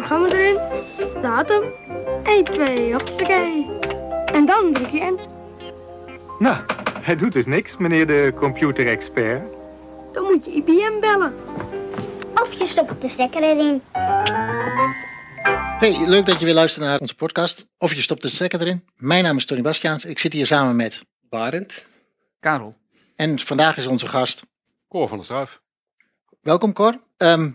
programma erin, datum, 1, 2, hoppakee. En dan druk je in. Nou, hij doet dus niks, meneer de computerexpert. Dan moet je IBM bellen. Of je stopt de stekker erin. Hey, leuk dat je weer luistert naar onze podcast. Of je stopt de stekker erin. Mijn naam is Tony Bastiaans. Ik zit hier samen met... Barend. Karel. En vandaag is onze gast... Cor van der Struif. Welkom Cor. Ehm,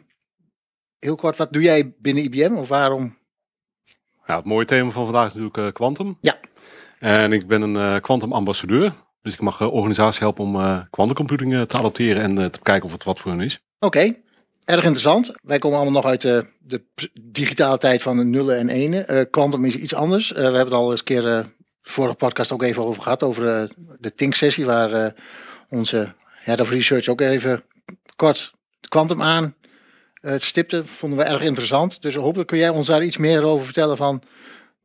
heel kort, wat doe jij binnen IBM of waarom? Nou, het mooie thema van vandaag is natuurlijk eh, Quantum. Ja. En ik ben een eh, Quantum ambassadeur. Dus ik mag uh, organisaties helpen om uh, quantum computing te adopteren en te kijken of het wat voor hen is. Oké, erg interessant. Wij komen allemaal nog uit de, de digitale tijd van de nullen en enen. quantum is iets anders. we hebben het al eens een keer de vorige podcast ook even over gehad. Over de Think-sessie waar onze Head of Research ook even kort quantum aan het stipte. Vonden we erg interessant. Dus hopelijk kun jij ons daar iets meer over vertellen van...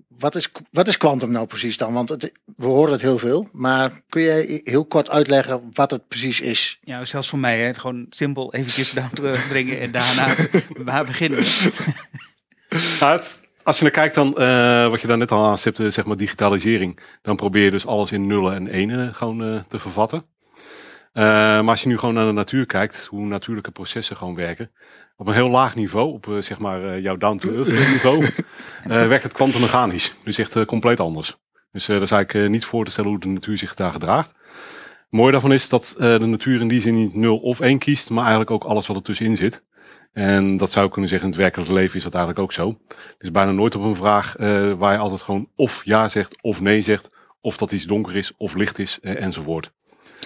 Wat is, wat is quantum nou precies dan? Want het, we horen het heel veel, maar kun jij heel kort uitleggen wat het precies is? Ja, zelfs voor mij, hè, gewoon simpel eventjes down terugbrengen en daarna waar beginnen we? Nou, als je naar kijkt dan, uh, wat je daar net al aanstipte, zeg maar digitalisering. Dan probeer je dus alles in nullen en enen gewoon uh, te vervatten. Uh, maar als je nu gewoon naar de natuur kijkt, hoe natuurlijke processen gewoon werken. Op een heel laag niveau, op zeg maar jouw down-to-earth niveau, werkt het kwantummechanisch. Dus echt compleet anders. Dus dat is eigenlijk niet voor te stellen hoe de natuur zich daar gedraagt. Mooi daarvan is dat de natuur in die zin niet 0 of 1 kiest, maar eigenlijk ook alles wat er tussenin zit. En dat zou ik kunnen zeggen, in het werkelijke leven is dat eigenlijk ook zo. Het is bijna nooit op een vraag uh, waar je altijd gewoon of ja zegt of nee zegt. Of dat iets donker is of licht is uh, enzovoort.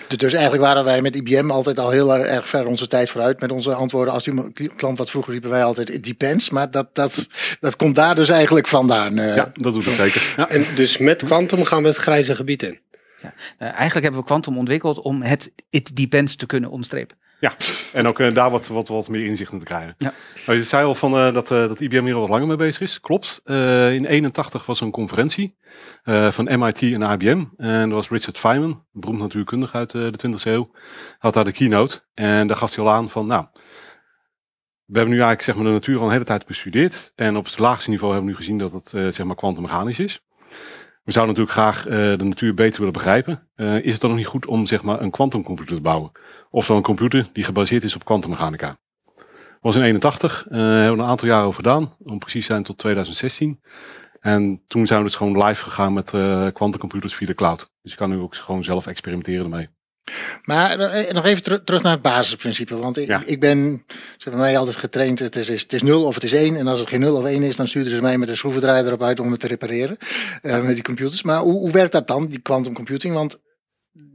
Dus eigenlijk waren wij met IBM altijd al heel erg ver onze tijd vooruit met onze antwoorden. Als die klant wat vroeger riepen wij altijd it depends. Maar dat, dat, dat komt daar dus eigenlijk vandaan. Uh. Ja, dat doet het zeker. Ja. En dus met Quantum gaan we het grijze gebied in. Ja. Uh, eigenlijk hebben we Quantum ontwikkeld om het it depends te kunnen omstrepen. Ja, en ook uh, daar wat, wat, wat meer inzicht in te krijgen. Ja. Nou, je zei al van, uh, dat, uh, dat IBM hier al wat langer mee bezig is. Klopt. in 81 was er een conferentie van MIT en IBM. En dat was Richard Feynman, beroemd natuurkundige uit de 20e eeuw. Had daar de keynote. En daar gaf hij al aan van, nou, we hebben nu eigenlijk zeg maar, de natuur al een hele tijd bestudeerd. En op het laagste niveau hebben we nu gezien dat het zeg maar kwantummechanisch is. We zouden natuurlijk graag uh, de natuur beter willen begrijpen. Uh, is het dan nog niet goed om zeg maar, een quantumcomputer te bouwen? Of dan een computer die gebaseerd is op kwantummechanica? was in 81, uh, hebben we een aantal jaren over gedaan. Om precies te zijn tot 2016. En toen zijn we dus gewoon live gegaan met quantumcomputers via de cloud. Dus je kan nu ook gewoon zelf experimenteren ermee. Maar nog even ter terug naar het basisprincipe. Want ik, ja. ik ben, ze hebben mij altijd getraind, het is, het is 0 of het is 1. En als het geen 0 of 1 is, dan stuurden ze mij met een schroevendraaier erop uit om het te repareren. Uh, met die computers. Maar hoe, hoe werkt dat dan, die quantum computing? Want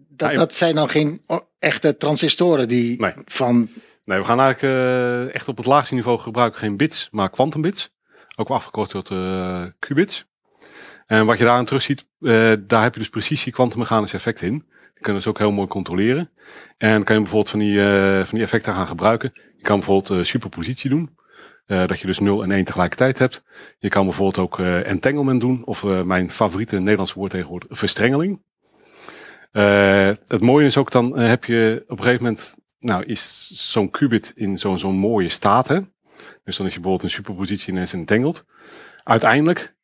dat, dat zijn dan geen echte transistoren die nee. van... Nee, we gaan eigenlijk uh, echt op het laagste niveau gebruiken geen bits, maar quantumbits. Ook afgekort tot uh, qubits. En wat je daar aan terug ziet, daar heb je dus precisie kwantummechanische effecten in. Kan dus ook heel mooi controleren. En kan je bijvoorbeeld van die, uh, van die effecten gaan gebruiken. Je kan bijvoorbeeld uh, superpositie doen. Uh, dat je dus 0 en 1 tegelijkertijd hebt. Je kan bijvoorbeeld ook entanglement doen. Of mijn favoriete Nederlandse woord tegenwoordig, verstrengeling. het mooie is ook, dan heb je op een gegeven moment, nou is zo'n qubit in zo'n zo'n mooie staat. Hè? Dus dan is je bijvoorbeeld een superpositie en is entangled. Uiteindelijk,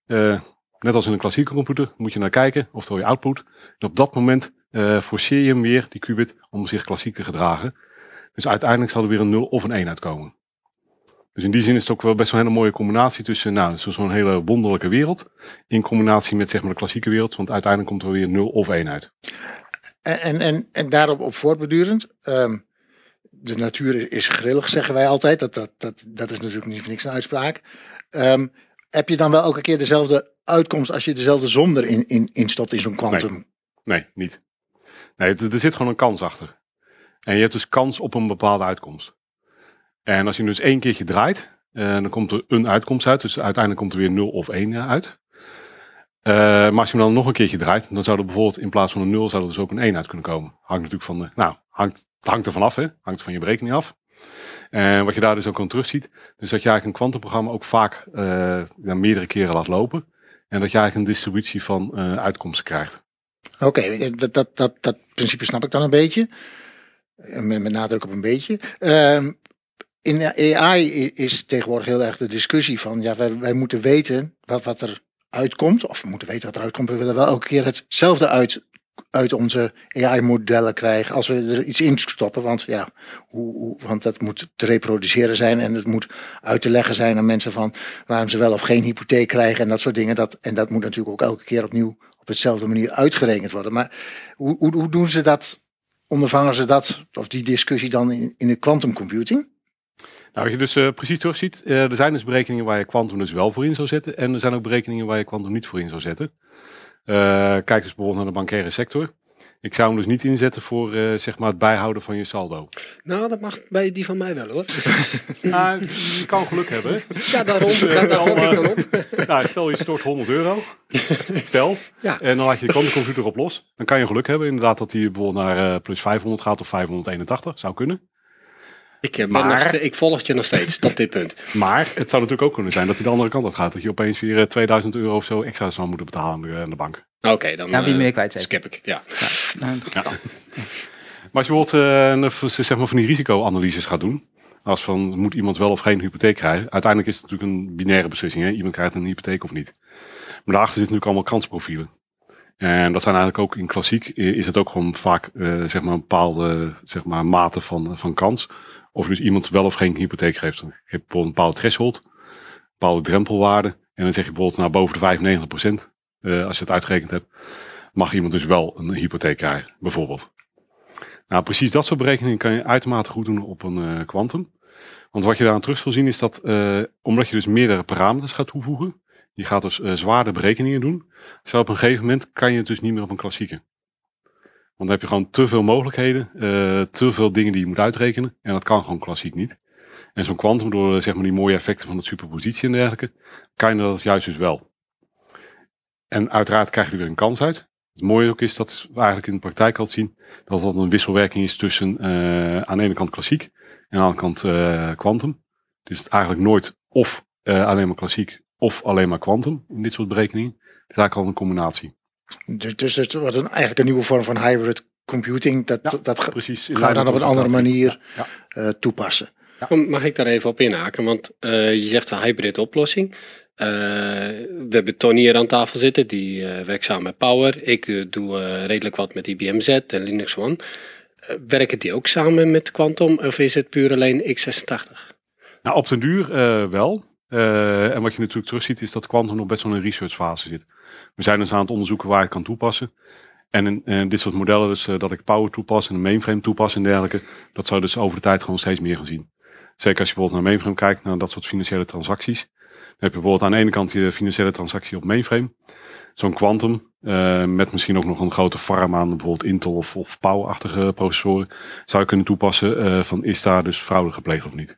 net als in een klassieke computer, moet je naar kijken, oftewel je output. En op dat moment uh, forceer je hem weer, die qubit, om zich klassiek te gedragen. Dus uiteindelijk zal er weer een 0 of een 1 uitkomen. Dus in die zin is het ook wel best wel een hele mooie combinatie tussen nou, zo'n hele wonderlijke wereld. In combinatie met zeg maar de klassieke wereld. Want uiteindelijk komt er weer 0 of 1 uit. En, en, en daarop op voortbedurend. Um, de natuur is grillig, zeggen wij altijd. Dat, dat, dat, dat is natuurlijk niet voor niks een uitspraak. Um, heb je dan wel elke keer dezelfde uitkomst als je dezelfde erin in, in stopt in zo'n kwantum? Nee. nee, niet. Nee, er zit gewoon een kans achter. En je hebt dus kans op een bepaalde uitkomst. En als je dus één keertje draait, uh, dan komt er een uitkomst uit. Dus uiteindelijk komt er weer 0 of 1 uit. Uh, maar als je hem dan nog een keertje draait, dan zou er bijvoorbeeld in plaats van een 0 zou er dus ook een 1 uit kunnen komen. Hangt natuurlijk van de, nou, hangt, hangt er vanaf, hè? Hangt van je berekening af. En wat je daar dus ook aan terugziet, dus dat je eigenlijk een kwantumprogramma ook vaak meerdere keren laat lopen. En dat je eigenlijk een distributie van uitkomsten krijgt. Oké, okay, dat, dat, dat, dat principe snap ik dan een beetje. Met, met nadruk op een beetje. Uh, in AI is tegenwoordig heel erg de discussie van, ja, wij, wij moeten weten wat, wat er uitkomt. Of we moeten weten wat er uitkomt. We willen wel elke keer hetzelfde uit, uit onze AI-modellen krijgen als we er iets in stoppen. Want ja, hoe, hoe, want dat moet te reproduceren zijn en het moet uit te leggen zijn aan mensen van waarom ze wel of geen hypotheek krijgen en dat soort dingen. Dat, en dat moet natuurlijk ook elke keer opnieuw op hetzelfde manier uitgerekend worden. Maar hoe, hoe, hoe doen ze dat? Ondervangen ze dat, of die discussie dan in, in de quantum computing? Nou, wat je dus eh, precies terugziet, eh er zijn dus berekeningen waar je kwantum dus wel voor in zou zetten. En er zijn ook berekeningen waar je kwantum niet voor in zou zetten. Eh, kijk dus bijvoorbeeld naar de bankaire sector. Ik zou hem dus niet inzetten voor eh, zeg maar het bijhouden van je saldo. Nou, dat mag bij die van mij wel hoor. Nou, je kan geluk hebben. Ja, daarom. Daar, daar hok ik dan op. Nou, stel je stort 100 euro. Stel. Ja. En dan laat je de kwantumcomputer op los. Dan kan je geluk hebben inderdaad dat hij bijvoorbeeld naar eh, plus 500 gaat of 581. Zou kunnen. Ik, eh, ben Maar- ik volg je nog steeds tot dit punt. Maar het zou natuurlijk ook kunnen zijn dat hij de andere kant uit gaat. Dat je opeens weer eh, 2000 euro of zo extra zou moeten betalen aan de, aan de bank. Oké, dan Ja, wie eh, meer kwijt zijn. skip ik. Ja. Nou, Maar als je bijvoorbeeld eh, zeg maar van die risicoanalyses gaat doen. Als van moet iemand wel of geen hypotheek krijgen. Uiteindelijk is het natuurlijk een binaire beslissing. Hè? Iemand krijgt een hypotheek of niet. Maar daarachter zitten natuurlijk allemaal kansprofielen. En dat zijn eigenlijk ook in klassiek eh, is het ook gewoon vaak eh, zeg maar een bepaalde zeg maar, mate van, van kans. Of dus iemand wel of geen hypotheek geeft. Je hebt bijvoorbeeld een bepaalde threshold, een bepaalde drempelwaarde. En dan zeg je bijvoorbeeld nou, boven de 95 procent, als je het uitgerekend hebt, mag iemand dus wel een hypotheek krijgen, bijvoorbeeld. Nou, precies dat soort berekeningen kan je uitermate goed doen op een eh, kwantum. Want wat je daaraan terug zal zien is dat, eh, omdat je dus meerdere parameters gaat toevoegen, je gaat dus eh, zwaarder berekeningen doen, zo op een gegeven moment kan je het dus niet meer op een klassieke. Want dan heb je gewoon te veel mogelijkheden, te veel dingen die je moet uitrekenen. En dat kan gewoon klassiek niet. En zo'n kwantum, door zeg maar die mooie effecten van de superpositie en dergelijke, kan je dat juist dus wel. En uiteraard krijg je er weer een kans uit. Het mooie ook is dat we eigenlijk in de praktijk al zien dat dat een wisselwerking is tussen eh, aan de ene kant klassiek en aan de andere kant eh, kwantum. dus het eigenlijk nooit of eh, alleen maar klassiek of alleen maar kwantum in dit soort berekeningen. Het is eigenlijk al een combinatie. Dus, dus het wordt een, eigenlijk een nieuwe vorm van hybrid computing. Dat, Ja, dat ga- Precies. in gaan we lijn dan op een andere manier Ja. eh, toepassen. Mag ik daar even op inhaken? Want eh, je zegt een hybrid oplossing. Eh, we hebben Tony hier aan tafel zitten, die eh, werkt samen met Power. Ik eh, doe redelijk wat met IBM Z en Linux One. Werken die ook samen met Quantum of is het puur alleen x86? Nou, op den duur wel. En wat je natuurlijk terugziet is dat Quantum nog best wel in een researchfase zit. We zijn dus aan het onderzoeken waar ik kan toepassen. En dit soort modellen, dus dat ik Power toepas en een mainframe toepas en dergelijke, dat zou dus over de tijd gewoon steeds meer gaan zien. Zeker als je bijvoorbeeld naar mainframe kijkt, naar dat soort financiële transacties. Dan heb je bijvoorbeeld aan de ene kant je financiële transactie op mainframe. Zo'n Quantum, eh, met misschien ook nog een grote farm aan bijvoorbeeld Intel of, of Power-achtige processoren, zou je kunnen toepassen eh, van is daar dus fraude gepleegd of niet.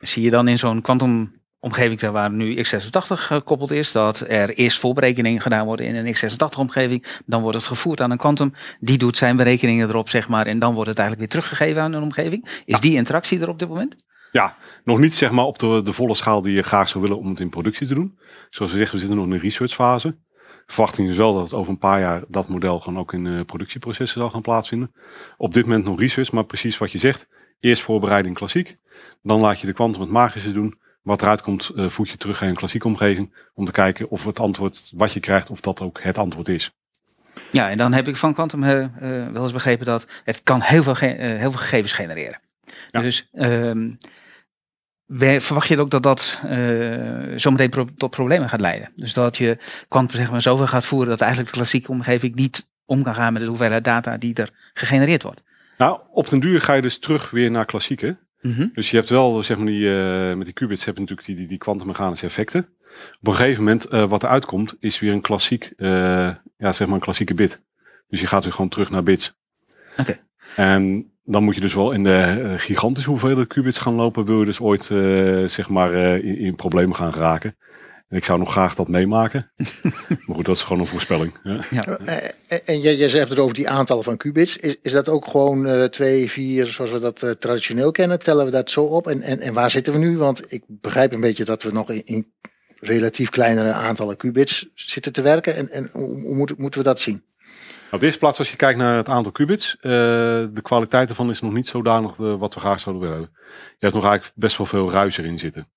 Zie je dan in zo'n quantum omgeving waar nu x86 gekoppeld is, dat er eerst voorberekeningen gedaan worden in een x86 omgeving, dan wordt het gevoerd aan een quantum, die doet zijn berekeningen erop, zeg maar, en dan wordt het eigenlijk weer teruggegeven aan een omgeving. Is die interactie er op dit moment? Ja, nog niet zeg maar op de, de volle schaal die je graag zou willen om het in productie te doen. Zoals we zeggen, we zitten nog in een researchfase. Verwachting is wel dat over een paar jaar dat model gewoon ook in eh, productieprocessen zal gaan plaatsvinden. Op dit moment nog research, maar precies wat je zegt. Eerst voorbereiding klassiek. Dan laat je de kwantum het magische doen. Wat eruit komt, voeg je terug in een klassieke omgeving. Om te kijken of het antwoord wat je krijgt, of dat ook het antwoord is. Ja, en dan heb ik van quantum eh, wel eens begrepen dat het kan heel veel, ge- heel veel gegevens genereren. Ja. Dus ehm, verwacht je ook dat dat zometeen pro- tot problemen gaat leiden? Dus dat je quantum zeg maar zoveel gaat voeren dat eigenlijk de klassieke omgeving niet om kan gaan met de hoeveelheid data die er gegenereerd wordt. Nou, op den duur ga je dus terug weer naar klassieke. Mhm. Dus je hebt wel, zeg maar, die, eh, met die qubits heb je natuurlijk die, die, die kwantummechanische effecten. Op een gegeven moment, eh, wat eruit komt, is weer een klassiek, eh, ja, zeg maar een klassieke bit. Dus je gaat weer gewoon terug naar bits. Oké. En dan moet je dus wel in de gigantische hoeveelheid qubits gaan lopen, wil je dus ooit, zeg maar, in, in problemen gaan geraken. En ik zou nog graag dat meemaken. maar goed, dat is gewoon een voorspelling. Ja. Ja. Eh, En, en jij, jij hebt het over die aantallen van qubits. Is, is dat ook gewoon eh, twee, vier, zoals we dat eh, traditioneel kennen? Tellen we dat zo op? En, en, en waar zitten we nu? Want ik begrijp een beetje dat we nog in, in relatief kleinere aantallen qubits zitten te werken. En, en hoe, hoe moet- moeten we dat zien? Op de eerste plaats, als je kijkt naar het aantal qubits, eh, de kwaliteit ervan is nog niet zodanig eh, wat we graag zouden willen hebben. Je hebt nog eigenlijk best wel veel ruis erin zitten.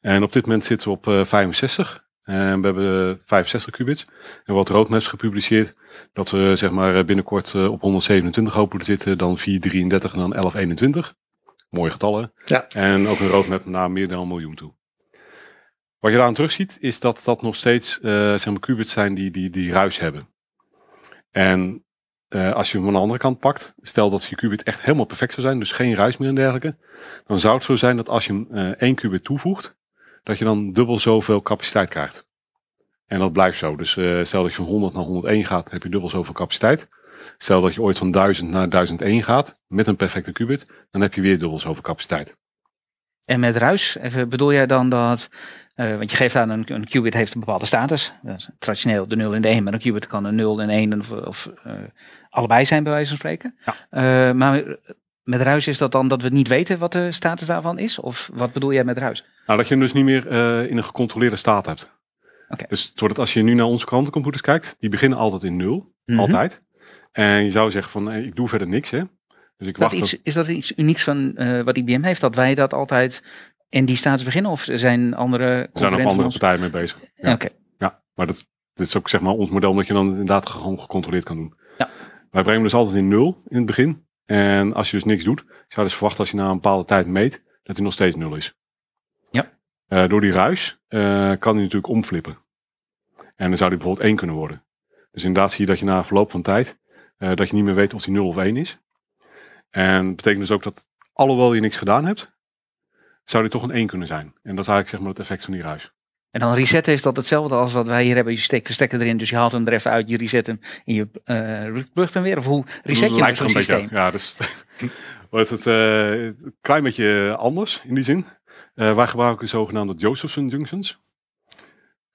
En op dit moment zitten we op eh, 65. En we hebben 65 qubits. En wat roadmaps gepubliceerd, dat we zeg maar binnenkort eh, op 127 hopen te zitten, dan 433 en dan 1121. Mooie getallen. Ja. En ook een roadmap naar meer dan een miljoen toe. Wat je daaraan terugziet, is dat dat nog steeds eh, zeg maar qubits zijn die, die, die ruis hebben. En eh, als je hem aan de andere kant pakt, stel dat je qubit echt helemaal perfect zou zijn, dus geen ruis meer en dergelijke, dan zou het zo zijn dat als je hem eh, één qubit toevoegt, dat je dan dubbel zoveel capaciteit krijgt. En dat blijft zo. Dus eh, stel dat je van 100 naar 101 gaat, heb je dubbel zoveel capaciteit. Stel dat je ooit van 1000 naar 1001 gaat, met een perfecte qubit, dan heb je weer dubbel zoveel capaciteit. En met ruis, even, bedoel jij dan dat, eh, want je geeft aan een, een qubit heeft een bepaalde status. Traditioneel de 0 en de 1, maar een qubit kan een 0 en 1 of, of eh, allebei zijn bij wijze van spreken. Eh, maar met ruis is dat dan dat we niet weten wat de status daarvan is? Of wat bedoel jij met ruis? Nou, dat je hem dus niet meer in een gecontroleerde staat hebt. Oké. Dus het wordt als je nu naar onze kwantumcomputers kijkt, die beginnen altijd in nul. Mhm. Altijd. En je zou zeggen van, ik doe verder niks hè. Dus ik Is dat, wacht iets, op- is dat iets unieks van eh, wat IBM heeft? Dat wij dat altijd in die status beginnen? Of zijn andere Er zijn ook van andere partijen mee bezig. Ja. Ja, maar dat, is ook zeg maar ons model dat je dan inderdaad gewoon gecontroleerd kan doen. Ja. Wij brengen dus altijd in nul in het begin. En als je dus niks doet, zou je dus verwachten als je na een bepaalde tijd meet, dat hij nog steeds nul is. Ja. Eh, door die ruis eh, kan hij natuurlijk omflippen. En dan zou die bijvoorbeeld 1 kunnen worden. Dus inderdaad zie je dat je na verloop van tijd, dat je niet meer weet of die 0 of 1 is. En dat betekent dus ook dat, alhoewel je niks gedaan hebt, zou die toch een 1 kunnen zijn. En dat is eigenlijk zeg maar het effect van die ruis. En dan resetten is dat hetzelfde als wat wij hier hebben. Je steekt de stekker erin, dus je haalt hem er even uit, je reset hem en je eh plugt hem weer. Of hoe reset je nou Lijkt zo'n een beetje systeem? Ja, dus wordt het eh, een klein beetje anders in die zin. Eh, wij gebruiken de zogenaamde Josephson junctions.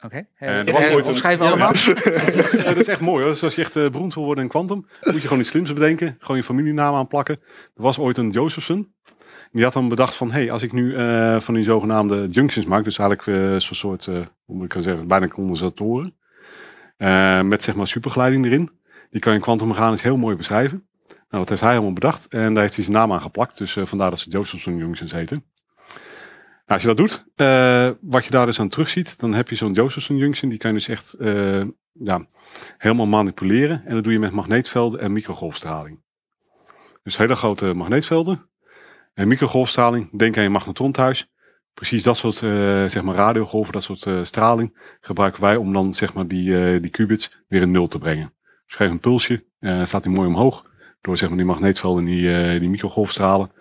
Oké. Eh, een- omschrijven Ja, allemaal. Ja, dat is echt mooi hoor. Dus als je echt eh, beroemd wil worden in quantum, moet je gewoon iets slims bedenken. Gewoon je familienaam aanplakken. Er was ooit een Josephson. Die had dan bedacht van, hey, als ik nu eh, van die zogenaamde junctions maak, dus eigenlijk zo'n soort, hoe moet ik het zeggen, bijna condensatoren. met zeg maar supergeleiding erin. Die kan je kwantummechanisch heel mooi beschrijven. Nou, dat heeft hij helemaal bedacht. En daar heeft hij zijn naam aan geplakt. Dus vandaar dat ze Josephson junctions heten. Nou, als je dat doet, eh, wat je daar dus aan terugziet, dan heb je zo'n Josephson junction. Die kan je dus echt eh, ja, helemaal manipuleren. En dat doe je met magneetvelden en microgolfstraling. Dus hele grote magneetvelden. En microgolfstraling, denk aan je magnetronthuis. Precies dat soort eh, zeg maar radiogolven, dat soort straling gebruiken wij om dan zeg maar die, die qubits weer in nul te brengen. Dus geef een pulsje, staat die mooi omhoog. Door zeg maar die magneetvelden en die, die microgolfstralen.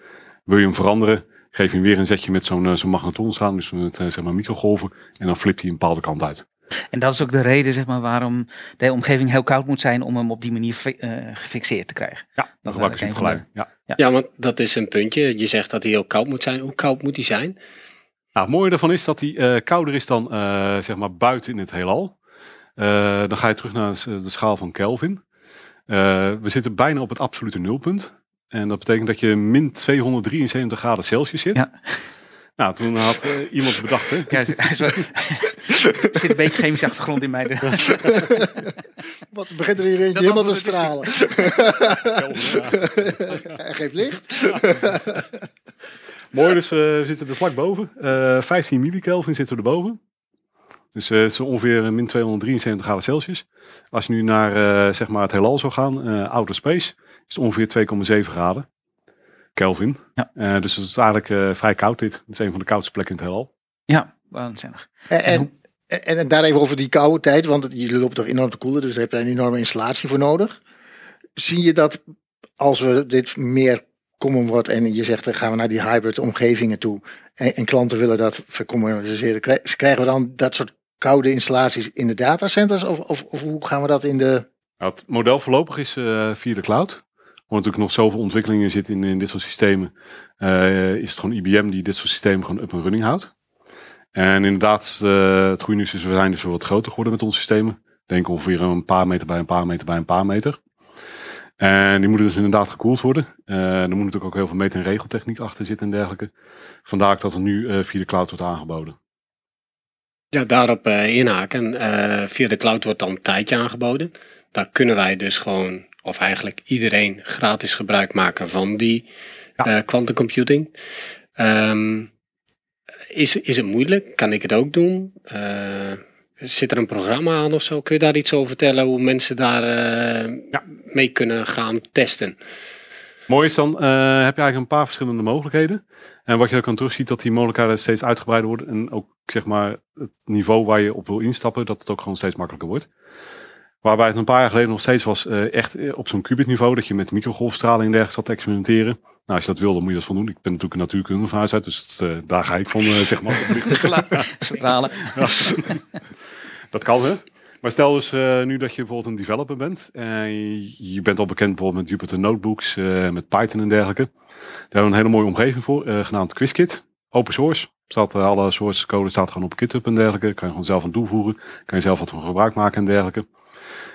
Wil je hem veranderen, geef je hem weer een zetje met zo'n eh, zo'n magnetronstraling. Dus met eh, zeg maar microgolven. En dan flipt hij een bepaalde kant uit. En dat is ook de reden zeg maar, waarom de omgeving heel koud moet zijn om hem op die manier fi- eh, gefixeerd te krijgen. Ja, dan gebruik ik een supergeleiding. Ja. Ja, want dat is een puntje. Je zegt dat hij heel koud moet zijn. Hoe koud moet hij zijn? Nou, het mooie daarvan is dat hij eh, kouder is dan eh, zeg maar buiten in het heelal. Eh, dan ga je terug naar de schaal van Kelvin. Eh, we zitten bijna op het absolute nulpunt. En dat betekent dat je min 273 graden Celsius zit. Ja. Nou, toen had eh, iemand bedacht, hè? Ja, hij is- hij is wel- er zit een beetje chemische achtergrond in mij. Wat begint er hier eentje helemaal te stralen. Hij geeft licht. Mooi, dus eh, we zitten er vlak boven. Eh 15 millikelvin zitten we erboven. Dus eh, het is ongeveer min 273 graden Celsius. Als je nu naar eh, zeg maar het heelal zou gaan, eh outer space, is ongeveer 2,7 graden Kelvin. Ja. Eh, dus het is eigenlijk eh, vrij koud dit. Het is een van de koudste plekken in het heelal. Ja, waanzinnig. En, en, en, en daar even over die koude tijd, want het- je loopt toch enorm te koelen, dus daar heb je een enorme installatie voor nodig. Zie je dat als we dit meer common wordt en je zegt, dan gaan we naar die hybrid omgevingen toe en, en klanten willen dat vercommuniceren, krij- krijgen we dan dat soort koude installaties in de datacenters of, of, of hoe gaan we dat in de... Nou, het model voorlopig is eh, via de cloud. Omdat natuurlijk nog zoveel ontwikkelingen zitten in, in dit soort systemen, eh, is het gewoon IBM die dit soort systemen gewoon up en running houdt. En inderdaad, eh, het goede nieuws is, we zijn dus wel wat groter geworden met onze systemen. Denk ongeveer een paar meter bij een paar meter bij een paar meter. En die moeten dus inderdaad gekoeld worden. Eh er moet natuurlijk ook heel veel meet- en regeltechniek achter zitten en dergelijke. Vandaar dat het nu via de cloud wordt aangeboden. Ja, daarop inhaken. Via de cloud wordt dan een tijdje aangeboden. daar kunnen wij dus gewoon, of eigenlijk iedereen, gratis gebruik maken van die Ja. eh, quantum computing. Ehm, is, is het moeilijk? Kan ik het ook doen? Eh, zit er een programma aan of zo? Kun je daar iets over vertellen hoe mensen daar eh, Ja. mee kunnen gaan testen? Mooi is dan, eh, heb je eigenlijk een paar verschillende mogelijkheden. En wat je ook kan terugziet, dat die mogelijkheden steeds uitgebreider worden. En ook zeg maar het niveau waar je op wil instappen, dat het ook gewoon steeds makkelijker wordt. Waarbij het een paar jaar geleden nog steeds was, eh, echt eh, op zo'n qubit niveau, dat je met microgolfstraling en dergelijke zat te experimenteren. Nou, als je dat wil, dan moet je dat van doen. Ik ben natuurlijk een natuurkundige van huis uit, dus eh, daar ga ik van, eh, zeg maar. Stralen. Dat kan, hè? Maar stel dus nu dat je bijvoorbeeld een developer bent. En je, je bent al bekend bijvoorbeeld met Jupyter Notebooks, met Python en dergelijke. Daar hebben we een hele mooie omgeving voor, genaamd QuizKit. Open source. Staat, alle source code staat gewoon op GitHub en dergelijke. Kan je gewoon zelf aan toevoegen. Kan je zelf wat van gebruik maken en dergelijke.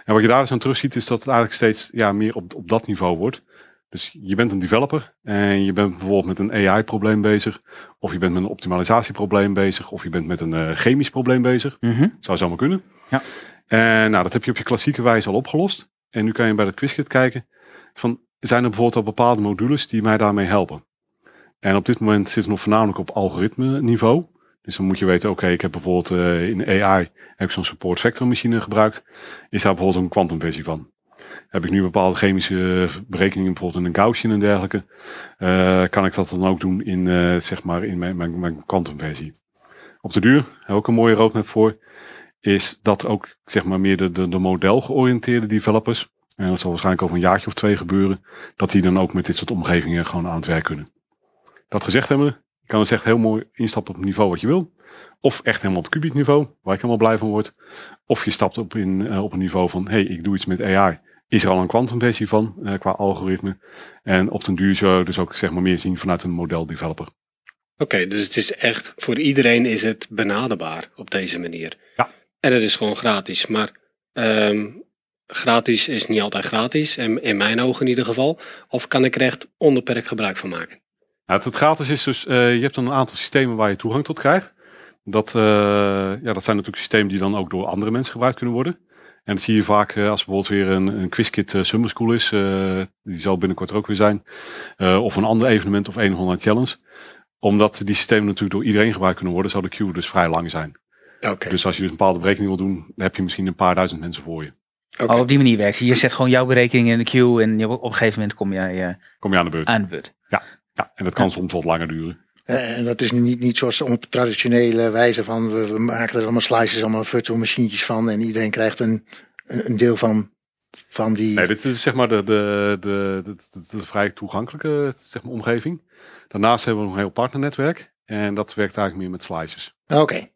En wat je daar dus aan terug ziet, is dat het eigenlijk steeds ja, meer op, op dat niveau wordt. Dus je bent een developer en je bent bijvoorbeeld met een AI-probleem bezig. Of je bent met een optimalisatieprobleem bezig. Of je bent met een eh, chemisch probleem bezig. Mhm. Zou zomaar kunnen. Ja. En nou, dat heb je op je klassieke wijze al opgelost. En nu kan je bij dat quizkit kijken van, zijn er bijvoorbeeld al bepaalde modules die mij daarmee helpen? En op dit moment zit het nog voornamelijk op algoritme niveau. Dus dan moet je weten, oké, ik heb bijvoorbeeld eh, in AI heb ik zo'n support vector machine gebruikt. Is daar bijvoorbeeld een quantum versie van? Heb ik nu bepaalde chemische berekeningen, bijvoorbeeld in een Gaussian en dergelijke, eh, kan ik dat dan ook doen in, eh, zeg maar, in mijn, mijn, mijn. Op de duur, ook een mooie roadmap voor, is dat ook zeg maar meer de, de, de modelgeoriënteerde developers, en dat zal waarschijnlijk over een jaartje of twee gebeuren, dat die dan ook met dit soort omgevingen gewoon aan het werk kunnen. Dat gezegd hebben, je kan dus echt heel mooi instappen op het niveau wat je wil. Of echt helemaal op qubit niveau, waar ik helemaal blij van word. Of je stapt op, in, eh, op een niveau van, hey, ik doe iets met AI. Is er al een kwantumversie van, eh, qua algoritme. En op den duur zou je dus ook zeg maar meer zien vanuit een modeldeveloper. Oké, dus het is echt, voor iedereen is het benaderbaar op deze manier. Ja. En het is gewoon gratis. Maar ehm, gratis is niet altijd gratis, en in mijn ogen in ieder geval. Of kan ik er echt onbeperkt gebruik van maken? Nou, het, het gratis is dus, eh, je hebt dan een aantal systemen waar je toegang tot krijgt. Dat, eh, ja, dat zijn natuurlijk systemen die dan ook door andere mensen gebruikt kunnen worden. En dat zie je vaak eh, als bijvoorbeeld weer een, een quizkit Summer School is. eh, die zal binnenkort er ook weer zijn. Eh, of een ander evenement of een of andere challenge. Omdat die systemen natuurlijk door iedereen gebruikt kunnen worden, zal de queue dus vrij lang zijn. Oké. Dus als je dus een bepaalde berekening wil doen, heb je misschien een paar duizend mensen voor je. oké. Oh, op die manier werkt. Je zet gewoon jouw berekening in de queue en je- op een gegeven moment kom jij eh, Kom je aan de beurt. aan de beurt. Ja, en dat kan soms wat langer duren. Eh, En dat is niet, niet zoals op traditionele wijze van we, we maken er allemaal slices, allemaal virtual machientjes van en iedereen krijgt een, een, een deel van, van die. Nee, dit is zeg maar de, de, de, de, de, de vrij toegankelijke zeg maar, omgeving. Daarnaast hebben we nog een heel partnernetwerk. En dat werkt eigenlijk meer met slices. Oké,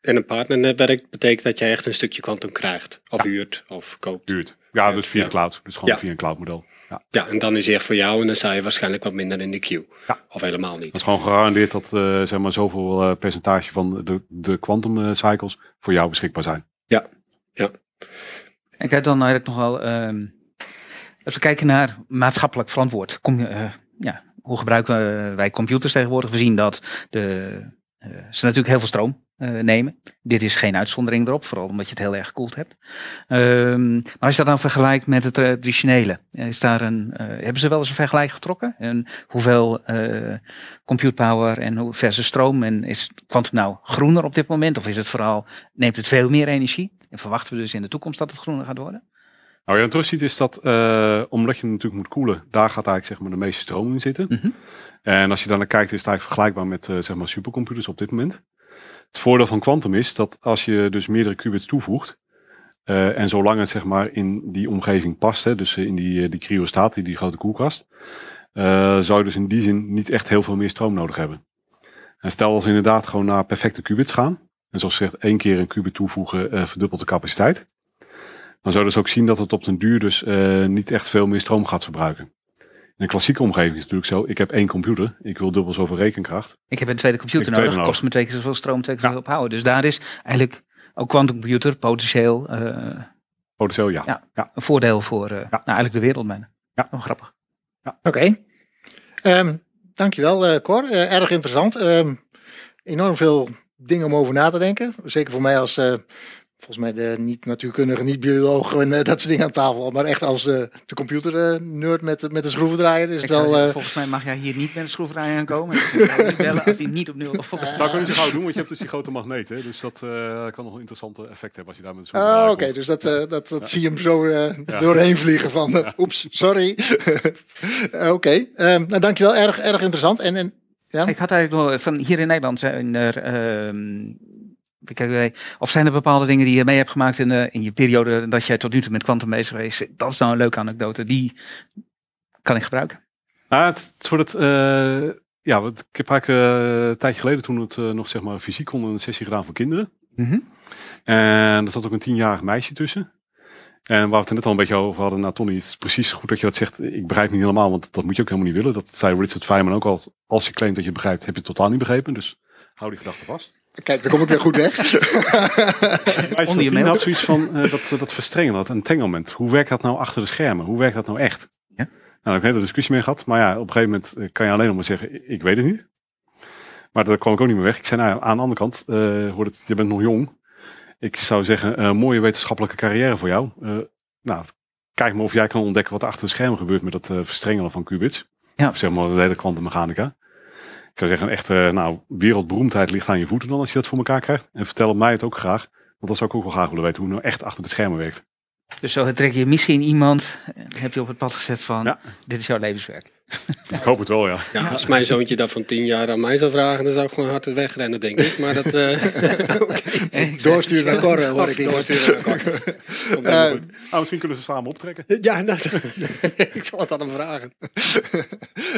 En een partnernetwerk betekent dat jij echt een stukje kwantum krijgt. Of huurt, of koopt. Duurt. Ja, dus via Ja. cloud. Dus gewoon Ja. via een cloud model. Ja. Ja, en dan is echt voor jou en dan sta je waarschijnlijk wat minder in de queue. Ja. Of helemaal Dat niet. is gewoon gegarandeerd dat eh, zeg maar zoveel eh, percentage van de, de quantum eh, cycles voor jou beschikbaar zijn. Ik heb dan eigenlijk nog wel, ehm, als we kijken naar maatschappelijk verantwoord, kom je, eh, ja, hoe gebruiken wij computers tegenwoordig? We zien dat de, eh, ze natuurlijk heel veel stroom eh, nemen. Dit is geen uitzondering erop, vooral omdat je het heel erg gekoeld hebt. Ehm, maar als je dat dan vergelijkt met het traditionele, is daar een, eh, hebben ze wel eens een vergelijk getrokken? En hoeveel eh compute power en hoe versus stroom? En is quantum nou groener op dit moment? Of is het vooral, neemt het veel meer energie? En verwachten we dus in de toekomst dat het groener gaat worden? Nou, wat je dan terug ziet is dat, eh, omdat je natuurlijk moet koelen, daar gaat eigenlijk zeg maar de meeste stroom in zitten. Mhm. En als je dan naar kijkt, is het eigenlijk vergelijkbaar met eh, zeg maar supercomputers op dit moment. Het voordeel van quantum is dat als je dus meerdere qubits toevoegt, eh, en zolang het zeg maar in die omgeving past, hè, dus eh, in die, eh, die cryostaat, die, grote koelkast, zou je dus in die zin niet echt heel veel meer stroom nodig hebben. En stel als we inderdaad gewoon naar perfecte qubits gaan, en zoals gezegd, één keer een qubit toevoegen verdubbelt de capaciteit. Dan zou je dus ook zien dat het op den duur dus niet echt veel meer stroom gaat verbruiken. In een klassieke omgeving is het natuurlijk zo, ik heb één computer, ik wil dubbel zoveel rekenkracht. Ik heb een tweede computer nodig, tweede kost me twee keer zoveel stroom, twee keer Ja. zoveel power. Dus daar is eigenlijk ook quantum computer potentieel eh, Potentieel ja. Ja. ja. een voordeel voor eh, nou, eigenlijk de wereld bijna. Ja. Oh, grappig. oké. Ehm, dankjewel eh Cor, erg interessant. Ehm, enorm veel dingen om over na te denken. Zeker voor mij als eh, volgens mij de niet natuurkundige, niet bioloog en eh, dat soort dingen aan tafel. Maar echt als eh, de computer eh, nerd met, met de schroevendraaier is Ik wel... zeggen, eh, volgens mij mag jij hier niet met een schroevendraaier aankomen. Ik moet jou niet bellen als die niet op nul of op Dat kun je zo gauw doen, want je hebt dus die grote magneet. Hè? Dus dat eh, kan nog een interessante effect hebben als je daar met zo'n Ah, oké. Dus dat, dat, dat zie je hem zo doorheen vliegen van, oeps, sorry. Oké. Ehm, nou, dankjewel. Erg, erg interessant. En, en ja? Ik had eigenlijk nog van hier in Nederland zijn er. Wij- of zijn er bepaalde dingen die je mee hebt gemaakt in, de, in je periode dat jij tot nu toe met kwantum bezig geweest? Dat is nou een leuke anekdote. Die kan ik gebruiken. Ah, het, wordt het, eh, ja, wat- ik heb eigenlijk eh, een tijdje geleden toen het eh, nog zeg maar fysiek kon een sessie gedaan voor kinderen. Mhm. En er zat ook een tienjarig meisje tussen. En waar we het net al een beetje over hadden, nou Tony, het is precies goed dat je dat zegt. Ik begrijp niet helemaal, want dat moet je ook helemaal niet willen. Dat zei Richard Feynman ook al. Als je claimt dat je begrijpt, heb je het totaal niet begrepen. Dus hou die gedachte vast. Kijk, dan kom ik weer goed weg. Onder had zoiets van eh, dat, dat verstrengen, dat entanglement. Hoe werkt dat nou achter de schermen? Hoe werkt dat nou echt? Ja. Nou, daar heb ik een hele discussie mee gehad. Maar ja, op een gegeven moment eh, kan je alleen nog maar zeggen, ik weet het niet. Maar daar kwam ik ook niet meer weg. Ik zei, nou, aan de andere kant, eh, hoort het, je bent nog jong. Ik zou zeggen, eh, mooie wetenschappelijke carrière voor jou. Eh, nou, kijk maar of jij kan ontdekken wat er achter de schermen gebeurt met dat eh, verstrengelen van qubits. Ja. Of zeg maar de hele kwantummechanica. Ik zou zeggen, echt, eh, nou, wereldberoemdheid ligt aan je voeten dan als je dat voor elkaar krijgt. En vertel mij het ook graag. Want dat zou ik ook wel graag willen weten, hoe het nou echt achter de schermen werkt. Dus zo trek je misschien iemand, heb je op het pad gezet van, Ja. dit is jouw levenswerk. Ik hoop het wel, ja. Ja, als mijn zoontje dat van tien jaar aan mij zou vragen, dan zou ik gewoon hard wegrennen, denk ik. Maar dat... eh Doorsturen naar Cor, eh, hoor ik doorsturen naar goed. Nou, misschien kunnen ze samen optrekken. Ja, dat, ik zal het aan hem vragen.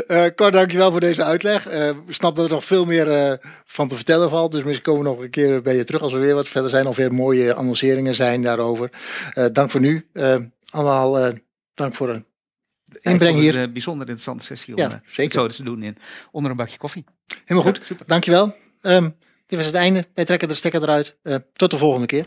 Eh Cor, dankjewel voor deze uitleg. Eh, ik snap dat er nog veel meer eh, van te vertellen valt. Dus misschien komen we nog een keer bij je terug als we weer wat verder zijn. Of weer mooie annonceringen zijn daarover. Eh, dank voor nu. Eh, allemaal eh, dank voor de inbreng Het hier. is een bijzonder interessante sessie om Ja, eh, zeker. zo te doen in, onder een bakje koffie. Helemaal goed. Dankjewel. Ehm dit was het einde. Wij trekken de stekker eruit. Eh, tot de volgende keer.